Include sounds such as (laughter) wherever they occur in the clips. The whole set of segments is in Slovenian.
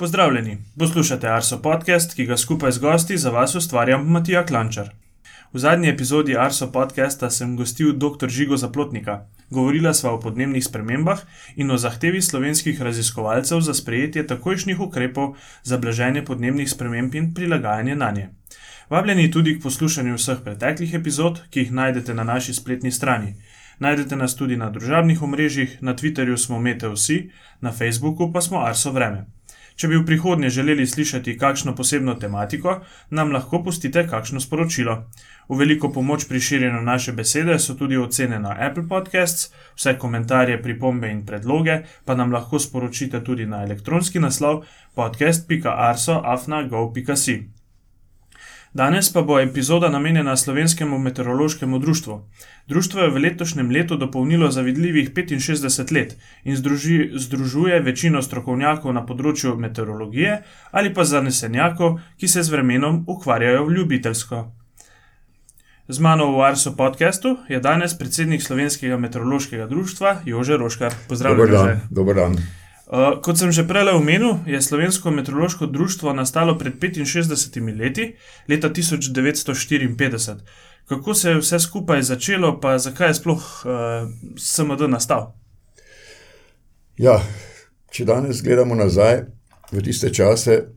Pozdravljeni, poslušate Arso podcast, ki ga skupaj z gosti za vas ustvarjam Matija Klančar. V zadnji epizodi Arso podcasta sem gostil dr. Žigo Zaplotnika. Govorila sva o podnebnih spremembah in o zahtevi slovenskih raziskovalcev za sprejetje takojšnjih ukrepov za blaženje podnebnih sprememb in prilagajanje na nje. Vabljeni tudi k poslušanju vseh preteklih epizod, ki jih najdete na naši spletni strani. Najdete nas tudi na družabnih omrežjih, na Twitterju smo Meteosi, na Facebooku pa smo Arso Vreme. Če bi v prihodnje želeli slišati kakšno posebno tematiko, nam lahko pustite kakšno sporočilo. V veliko pomoč pri širjenju naše besede so tudi ocene na Apple Podcasts, vse komentarje, pripombe in predloge pa nam lahko sporočite tudi na elektronski naslov podcast.arso.afna.gov.si. Danes pa bo epizoda namenjena Slovenskemu meteorološkemu društvu. Društvo je v letošnjem letu dopolnilo zavidljivih 65 let in združi, združuje večino strokovnjakov na področju meteorologije ali pa zanesenjakov, ki se z vremenom ukvarjajo ljubiteljsko. Z mano v Arso podkastu je danes predsednik Slovenskega meteorološkega društva Jože Roškar. Pozdravljen. Dobar dan. Dobar dan. Uh, kot sem že prej omenil, je Slovensko meteorološko društvo nastalo pred 65 leti, leta 1954. Kako se je vse skupaj začelo, pa zakaj je sploh uh, SMD nastal? Ja, če danes gledamo nazaj v tiste čase,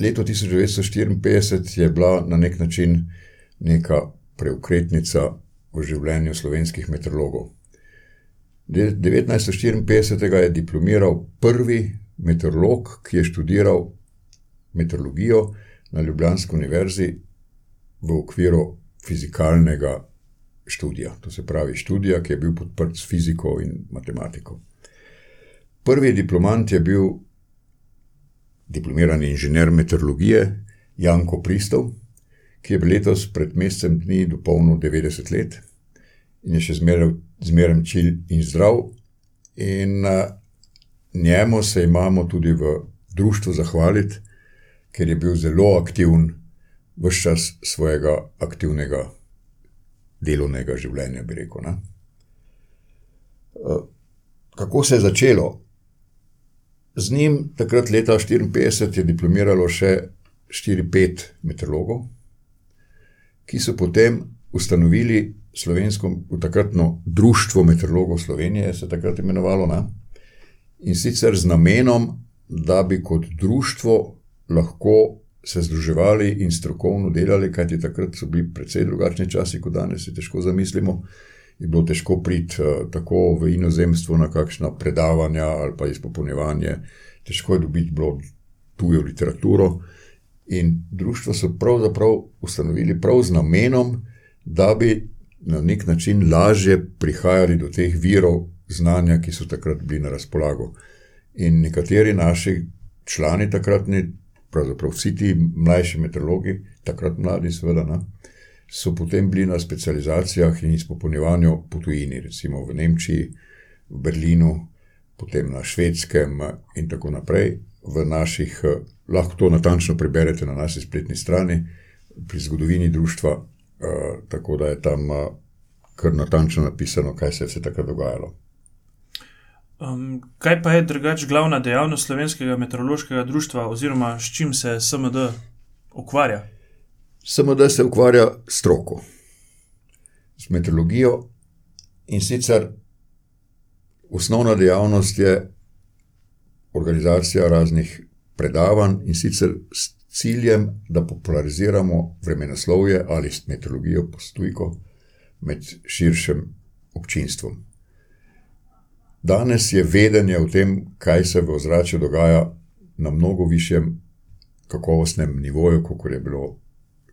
leto 1954 je bila na nek način neka preukretnica v življenju slovenskih meteorologov. 1954 je diplomiral prvi meteorolog, ki je študiral meteorologijo na Ljubljanski univerzi v okviru fizikalnega študija. To se pravi študija, ki je bil podprt s fiziko in matematiko. Prvi diplomant je bil diplomirani inženir meteorologije Janko Pristov, ki je letos pred mesecem dni dopolnil 90 let in je še zmeraj zmeraj čil in zdrav. In uh, njemu se imamo tudi v društvu zahvaliti, ker je bil zelo aktiven vse čas svojega aktivnega delovnega življenja, bi rekel. Uh, kako se je začelo? Z njim takrat, leta 1954, je diplomiralo še 4-5 meteorologov, ki so potem ustanovili slovensko, takratno Društvo meteorologov Slovenije, se je takrat imenovalo, ne? in sicer z namenom, da bi kot društvo lahko se združevali in strokovno delali, kajti takrat so bili precej drugačni časi, kot danes si težko zamislimo. Je bilo težko priti uh, tako v inozemstvo na kakšna predavanja ali pa izpopolnjevanje, težko je dobiti tujo literaturo. In društvo so pravzaprav ustanovili prav z namenom, da bi na nek način lažje prihajali do teh virov znanja, ki so takrat bili na razpolago. In nekateri naši člani takratni, pravzaprav vsi ti mlajši meteorologi, takrat mladi, seveda, ne, so potem bili na specializacijah in izpopolnjevanju po tujini, recimo v Nemčiji, v Berlinu, potem na švedskem in tako naprej. V naših, lahko to natančno preberete na naši spletni strani, pri zgodovini društva, Eh, tako da je tam uh, kar natančno napisano, kaj se je vse takrat dogajalo. Um, kaj pa je drugače glavna dejavnost slovenskega meteorološkega društva, oziroma s čim se SMD ukvarja? SMD se ukvarja s stroko, s meteorologijo in sicer osnovna dejavnost je organizacija raznih predavanj in sicer ciljem, da populariziramo vremenoslovje ali meteorologijo postojko med širšim občinstvom. Danes je vedenje o tem, kaj se v ozračju dogaja, na mnogo višjem kakovostnem nivoju, kot je bilo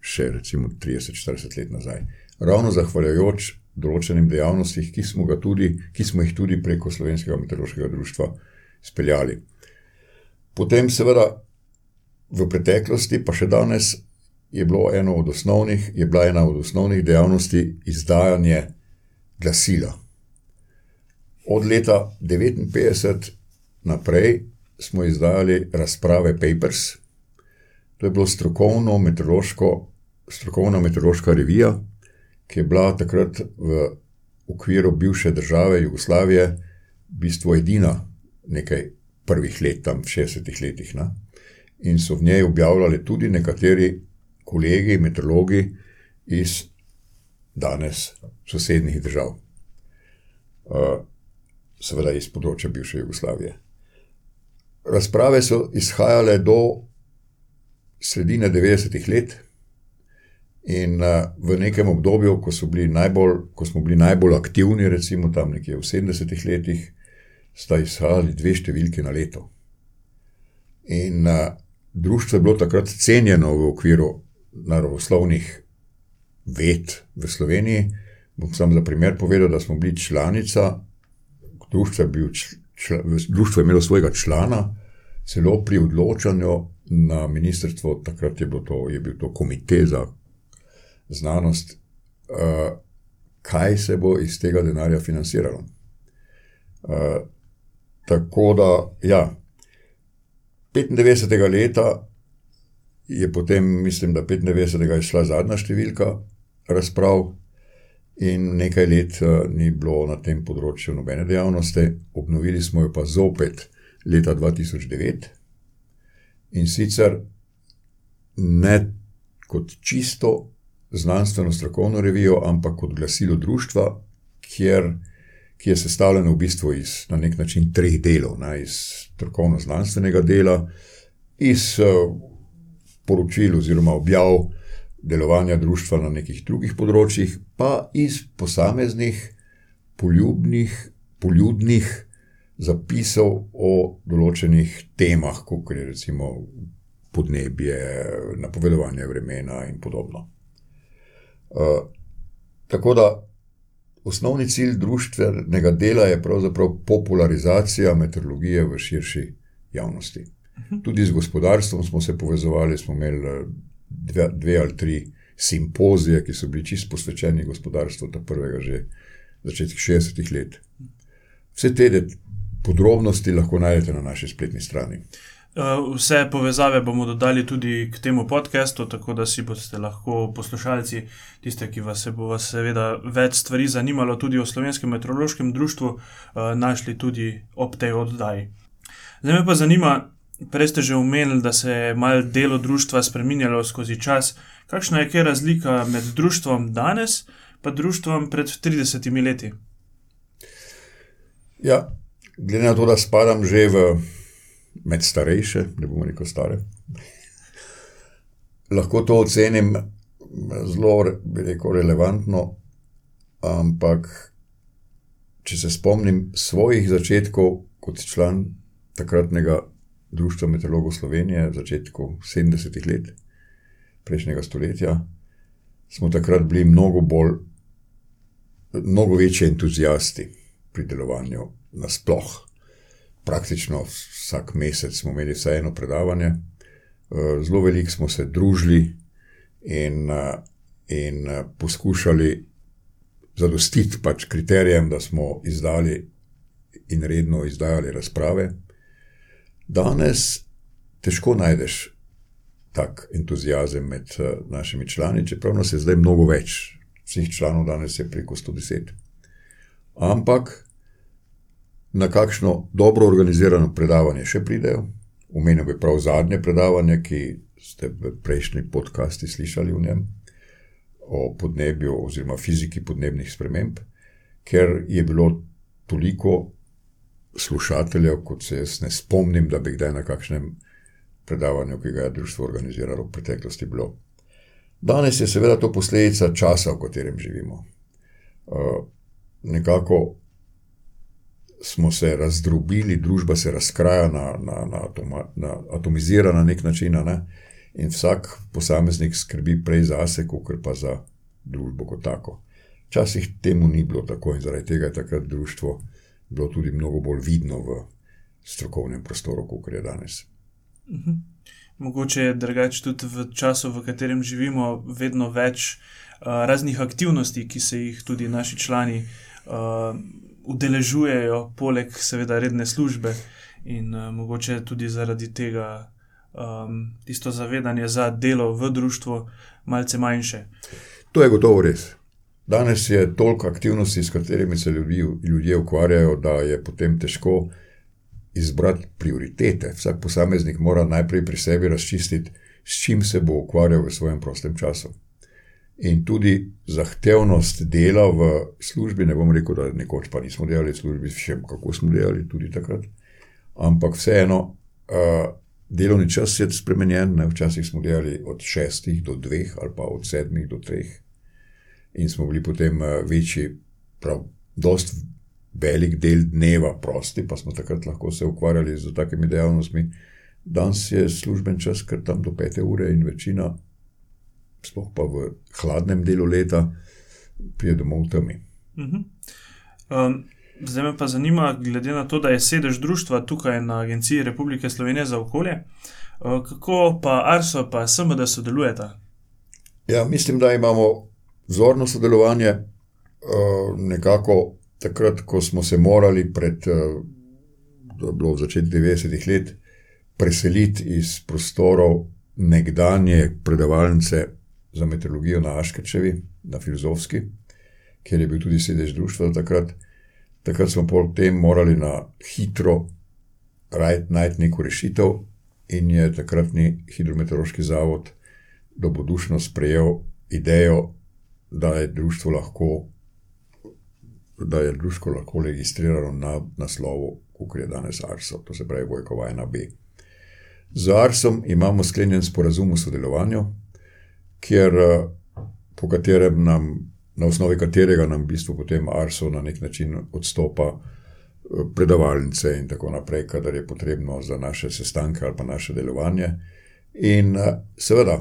še recimo 30-40 let nazaj. Ravno zahvaljujoč določenim dejavnostim, ki, ki smo jih tudi preko Slovenskega meteorološkega društva speljali. Potem, seveda, v preteklosti, pa še danes, je, od osnovnih, je bila ena od osnovnih dejavnosti izdajanje glasila. Od leta 1959 naprej smo izdajali razprave Papers, to je bila strokovno strokovna meteorološka revija, ki je bila takrat v okviru bivše države Jugoslavije v bistvu edina nekaj prvih let, tam v 60-ih letih. Ne? In so v njej objavljali tudi nekateri kolegi, meteorologi iz danes sosednjih držav, uh, seveda iz področja bivše Jugoslavije. Razprave so izhajale do sredine 90-ih let, in uh, v nekem obdobju, ko, najbolj, ko smo bili najbolj aktivni, recimo tam nekje v 70-ih letih, sta izhajali dve številki na leto. In uh, društvo je bilo takrat cenjeno v okviru naravoslovnih ved v Sloveniji. Bom samo za primer povedal, da smo bili članica, društvo je, bil, čl, društvo je imelo svojega člana, celo pri odločanju na ministrstvo, takrat je, to, je bil to komitej za znanost, uh, kaj se bo iz tega denarja financiralo. Uh, tako da, ja, 95. leta je potem, mislim, da 95. je šla zadnja številka razprav, in nekaj let uh, ni bilo na tem področju nobene dejavnosti, obnovili smo jo pa zopet leta 2009 in sicer ne kot čisto znanstveno strokovno revijo, ampak kot glasilo društva, kjer, ki je sestavljeno v bistvu iz na nek način treh delov, ne, iz strokovno-znanstvenega dela, iz uh, poročil oziroma objav delovanja društva na nekih drugih področjih, pa iz posameznih poljubnih, poljudnih zapisov o določenih temah, kot je recimo podnebje, napovedovanje vremena in podobno. Uh, tako da osnovni cilj društvenega dela je pravzaprav popularizacija meteorologije v širši javnosti. Mhm. Tudi z gospodarstvom smo se povezovali, smo imeli dve, dve ali tri simpozije, ki so bili čist posvečeni gospodarstvu, ta prvega že začetek 60-ih let. Vse te podrobnosti lahko najdete na naši spletni strani. Uh, vse povezave bomo dodali tudi k temu podkastu, tako da si boste lahko poslušalci, tiste, ki vas bo vas seveda več stvari zanimalo, tudi o Slovenskem meteorološkem društvu, uh, našli tudi ob tej oddaji. Zdaj me pa zanima, Prej ste že omenili, da se je malo delo družstva spremenjalo skozi čas. Kakšna je razlika med družstvom danes in družstvom pred 30 leti? Ja, glede na to, da spadam že v med starejše, ne bomo rekel stare, lahko to ocenim zelo, bi rekel, relevantno. Ampak, če se spomnim svojih začetkov kot član takratnega Društvo meteorologov Slovenije v začetku 70-ih let prejšnjega stoletja, smo takrat bili mnogo bolj, mnogo večji entuzijasti pri delovanju nasploh. Praktično vsak mesec smo imeli vsaj eno predavanje, eh, zelo veliko smo se družili in, eh, in eh, poskušali zadostiti pač kriterijem, da smo izdali in redno izdajali razprave. Danes težko najdeš tak entuzijazem med našimi člani, čeprav nas je zdaj mnogo več, vseh članov danes je preko 110. Ampak na kakšno dobro organizirano predavanje še pridejo. Umenil bi prav zadnje predavanje, ki ste v prejšnji podcasti slišali v njem, o podnebju oziroma fiziki podnebnih sprememb, ker je bilo toliko slušateljev, kot se jaz ne spomnim, da bi kdaj na kakšnem predavanju, ki ga je društvo organiziralo v preteklosti, bilo. Danes je seveda to posledica časa, v katerem živimo. Uh, nekako smo se razdrobili, družba se razkraja, na, na, na atoma, na, atomizira na nek način, ne? in vsak posameznik skrbi prej zase, kot pa za družbo kot tako. Včasih temu ni bilo tako in zaradi tega je takrat društvo bilo tudi mnogo bolj vidno v strokovnem prostoru, kot je danes. Mhm. Mogoče je drugače tudi v času, v katerem živimo, vedno več uh, raznih aktivnosti, ki se jih tudi naši člani uh, udeležujejo, poleg seveda redne službe, in uh, mogoče tudi zaradi tega um, tisto zavedanje za delo v družbi malce manjše. To je gotovo res. Danes je toliko aktivnosti, s katerimi se ljudi, ljudje ukvarjajo, da je potem težko izbrati prioritete. Vsak posameznik mora najprej pri sebi razčistiti, s čim se bo ukvarjal v svojem prostem času. In tudi zahtevnost dela v službi, ne bom rekel, da nekoč pa nismo delali v službi, še kako smo delali tudi takrat, ampak vseeno, uh, delovni čas je spremenjen. Ne? Včasih smo delali od šestih do dveh, ali pa od sedmih do treh, in smo bili potem uh, večji, prav, dost velik del dneva prosti, pa smo takrat lahko se ukvarjali z takimi dejavnostmi. Danes je služben čas, ker tam do pete ure in večina, sploh pa v hladnem delu leta, pride domov v temi. Uh -huh. um, zdaj me pa zanima, glede na to, da je sedež društva tukaj na Agenciji Republike Slovenije za okolje, uh, kako pa Arso pa SMD sodelujeta? Ja, mislim, da imamo vzorno sodelovanje. Uh, nekako takrat, ko smo se morali pred uh, začetkom 90-ih let preseliti iz prostorov nekdanje predavalnice za meteorologijo na Aškečevi, na Filozofski, kjer je bil tudi sedež društva takrat. Takrat smo potem morali na hitro najti neko rešitev, in je takratni hidrometeorološki zavod dobodušno sprejel idejo, da je društvo lahko, da je društvo lahko registrirano na naslovu, kot je danes Arso, to se pravi Vojkovajna B. Z Arsom imamo sklenjen sporazum o sodelovanju, kjer, po katerem nam, na osnovi katerega nam v bistvu potem Arso na nek način odstopa predavalnice in tako naprej, kadar je potrebno za naše sestanke ali pa naše delovanje. In seveda,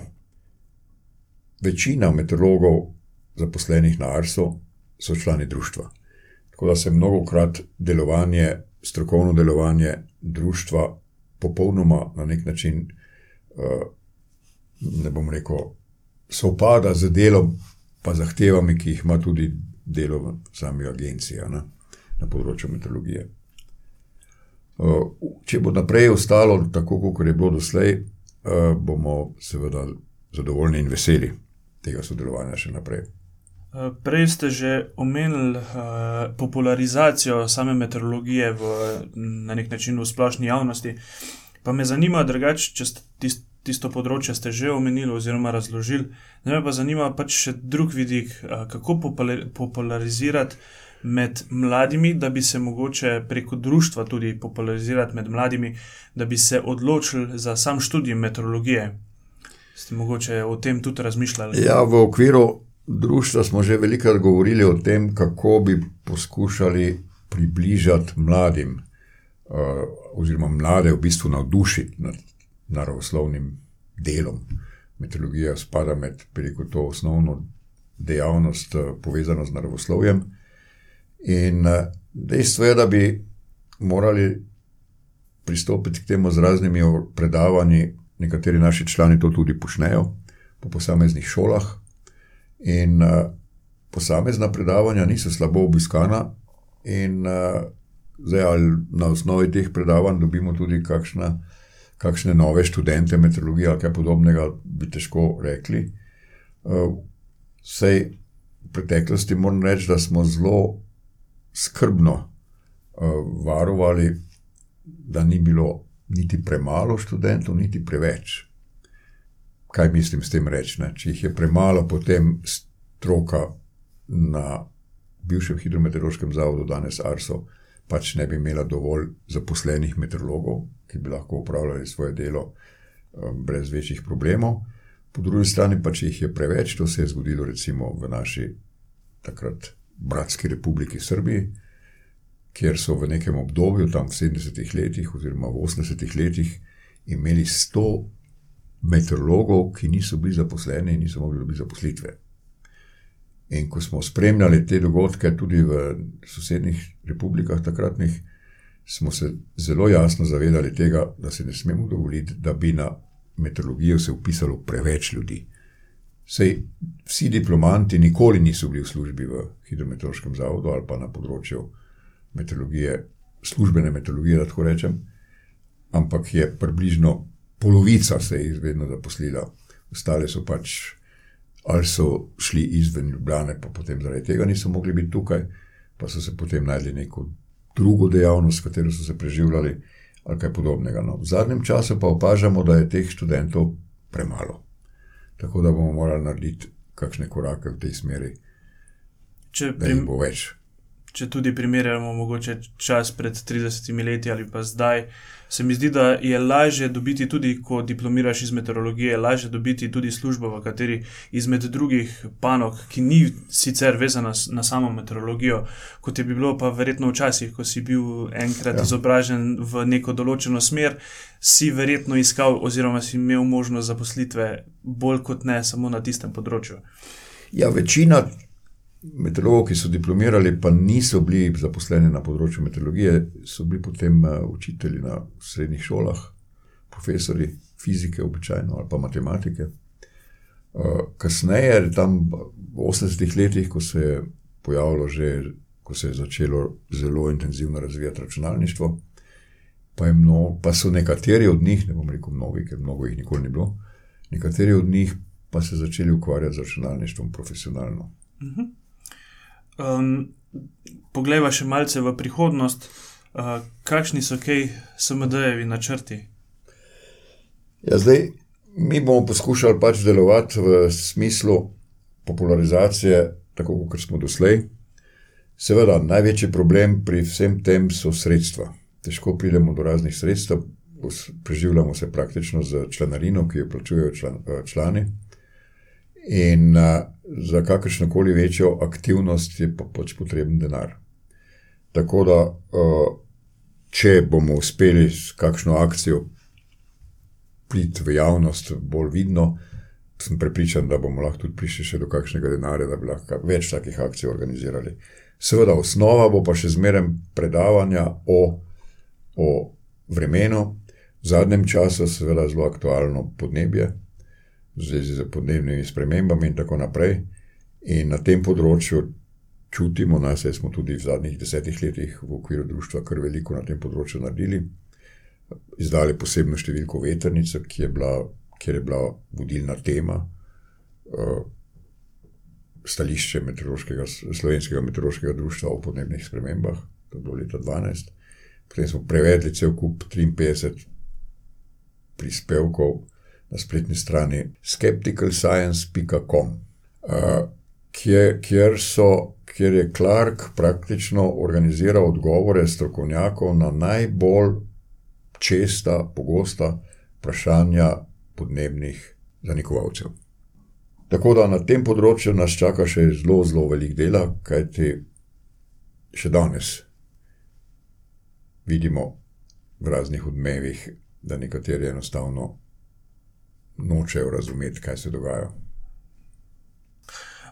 večina meteorologov, zaposlenih na Arso, so člani društva. Tako da se mnogo krat delovanje, strokovno delovanje društva popolnoma na nek način, ne bom rekel, sovpada z delom, pa zahtevami, ki jih ima tudi delo v sami agenciji ne, na področju meteorologije. Če bo naprej ostalo tako, kot je bilo doslej, bomo seveda zadovoljni in veseli tega sodelovanja še naprej. Prej ste že omenili uh, popularizacijo same meteorologije v, na nek način v splošni javnosti. Pa me zanima, drugače, če ste tist, tisto področje ste že omenili oziroma razložili. Zdaj me pa zanima pač še drug vidik, kako popularizirati med mladimi, da bi se mogoče preko društva tudi popularizirati med mladimi, da bi se odločili za sam študij meteorologije. Ste mogoče o tem tudi razmišljali? Ja, v okviru društva smo že velikokrat govorili o tem, kako bi poskušali približati mladim, oziroma mlade v bistvu navdušiti nad naravoslovnim delom. Meteorologija spada med preko to osnovno dejavnost, povezano z naravoslovjem. In uh, dejstvo je, da bi morali pristopiti k temu z raznimi predavanji, nekateri naši člani to tudi počnejo po posameznih šolah. In uh, posamezna predavanja niso slabo obiskana, in zdaj, na osnovi teh predavanj dobimo tudi kakšna, kakšne nove študente meteorologije ali kaj podobnega, bi težko rekli. Vsej v preteklosti moram reči, da smo zelo skrbno uh, varovali, da ni bilo niti premalo študentov, niti preveč kaj mislim s tem reči. Ne? Če jih je premalo, potem stroka na bivšem hidrometeorološkem zavodu, danes Arso, pač ne bi imela dovolj zaposlenih meteorologov, ki bi lahko upravljali svoje delo um, brez večjih problemov. Po drugi strani pa, če jih je preveč, to se je zgodilo recimo v naši takrat bratski republiki Srbiji, kjer so v nekem obdobju, tam v 70-ih letih oziroma v 80-ih letih, imeli 100 meteorologov, ki niso bili zaposleni in niso mogli dobiti zaposlitve. In ko smo spremljali te dogodke tudi v sosednjih republikah takratnih, smo se zelo jasno zavedali tega, da se ne smemo dovoliti, da bi na meteorologijo se upisalo preveč ljudi. Sej vsi diplomanti nikoli niso bili v službi v hidrometeorološkem zavodu ali pa na področju meteorologije, službene meteorologije, da tako rečem, ampak je približno polovica se je vedno zaposlila, ostale so pač ali so šli izven Ljubljane, pa potem zaradi tega niso mogli biti tukaj, pa so se potem najdli neko drugo dejavnost, s katero so se preživljali. ali kaj podobnega. No. V zadnjem času pa opažamo, da je teh študentov premalo. Tako da bomo morali narediti kakšne korake v tej smeri, Če, prim, bo več. Če tudi primerjamo mogoče čas pred 30 leti ali pa zdaj, se mi zdi, da je lažje dobiti tudi, ko diplomiraš iz meteorologije, lažje dobiti tudi službo, v kateri izmed drugih panog, ki ni sicer vezana na samo meteorologijo, kot je bi bilo pa verjetno včasih, ko si bil enkrat ja. izobražen v neko določeno smer, si verjetno iskal oziroma si imel možnost zaposlitve bolj kot ne samo na tistem področju. Ja, večina meteorologov, ki so diplomirali, pa niso bili zaposleni na področju meteorologije, so bili potem uh, učitelji na srednjih šolah, profesori fizike, običajno ali pa matematike. Uh, kasneje, tam v 80-ih letih, ko se je pojavilo že, ko se je začelo zelo intenzivno razvijati računalništvo, pa, je mno, pa so nekateri od njih, ne bom rekel mnogi, ker mnogo jih nikoli ni bilo, nekateri od njih pa se začeli ukvarjati z računalništvom profesionalno. Um, Poglejva še malce v prihodnost, uh, kakšni so kaj SMD-jevi načrti. Ja, zdaj, mi bomo poskušali pač delovati v smislu popularizacije, tako kot smo doslej. Seveda, največji problem pri vsem tem so sredstva. Težko pridemo do raznih sredstev, preživljamo se praktično z članarino, ki jo plačujejo član, eh, člani. In a, za kakršno koli večjo aktivnost je pa pač potreben denar. Tako da, a, če bomo uspeli s kakšno akcijo priti v javnost bolj vidno, sem prepričan, da bomo lahko tudi prišli še do kakšnega denarja, da bi lahko več takih akcij organizirali. Seveda, osnova bo pa še zmeraj predavanja o, o vremenu, v zadnjem času seveda zelo aktualno podnebje, v zvezi z podnebnimi spremembami in tako naprej. In na tem področju čutimo, nas smo tudi v zadnjih desetih letih v okviru društva kar veliko na tem področju naredili izdali posebno številko Vetrnice, ki je bila, kjer je bila vodilna tema, uh, stališče meteorološkega, slovenskega meteorološkega društva o podnebnih spremembah, to je bilo leta 2012. Potem smo prevedli cel kup 53 prispevkov na spletni strani skepticalscience.com, uh, kjer, kjer, so, kjer je Clark praktično organiziral odgovore strokovnjakov na najbolj česta, pogosta vprašanja podnebnih zanikovalcev. Tako da na tem področju nas čaka še zelo, zelo velik dela, kajti še danes vidimo v raznih odmevih, da nekateri enostavno nočejo razumeti, kaj se dogaja.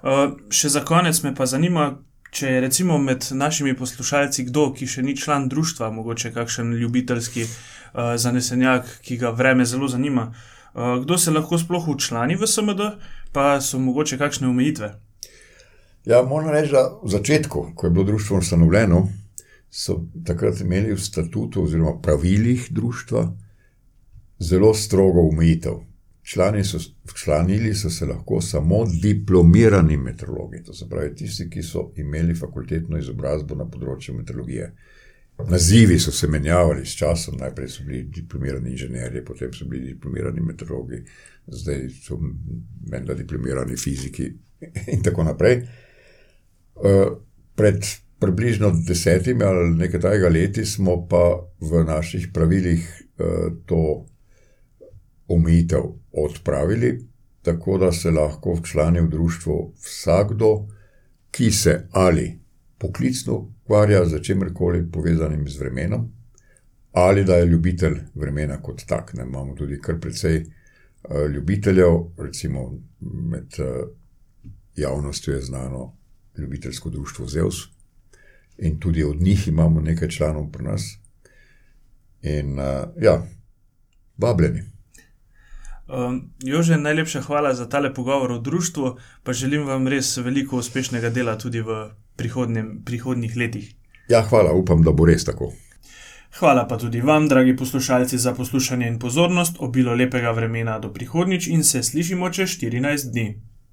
Uh, še za konec me pa zanima, če je recimo med našimi poslušalci kdo, ki še ni član društva, mogoče kakšen ljubiteljski uh, zanesenjak, ki ga vreme zelo zanima. Uh, kdo se lahko sploh učlani v SMD, pa so mogoče kakšne omejitve? Ja, moram reči, da v začetku, ko je bilo društvo ustanovljeno, so takrat imeli v statutu oziroma pravilih društva zelo strogo omejitev. Člani so, članili so se lahko samo diplomirani meteorologi, to se pravi tisti, ki so imeli fakultetno izobrazbo na področju meteorologije. Nazivi so se menjavali s časom, najprej so bili diplomirani inženirji, potem so bili diplomirani meteorologi, zdaj so menda diplomirani fiziki (laughs) in tako naprej. Uh, pred približno desetimi ali nekaj takega leti smo pa v naših pravilih uh, to omejitev odpravili, tako da se lahko včlani v društvo vsakdo, ki se ali poklicno ukvarja z čemerkoli povezanim z vremenom, ali da je ljubitelj vremena kot tak. Ne, imamo tudi kar precej uh, ljubiteljev, recimo med uh, javnostjo je znano ljubiteljsko društvo Zeus. In tudi od njih imamo nekaj članov pri nas. In uh, ja, vabljeni. Um, Jože, najlepša hvala za tale pogovor o društvu, pa želim vam res veliko uspešnega dela tudi v prihodnjih letih. Ja, hvala, upam, da bo res tako. Hvala pa tudi vam, dragi poslušalci, za poslušanje in pozornost, obilo lepega vremena do prihodnjič in se slišimo čez 14 dni.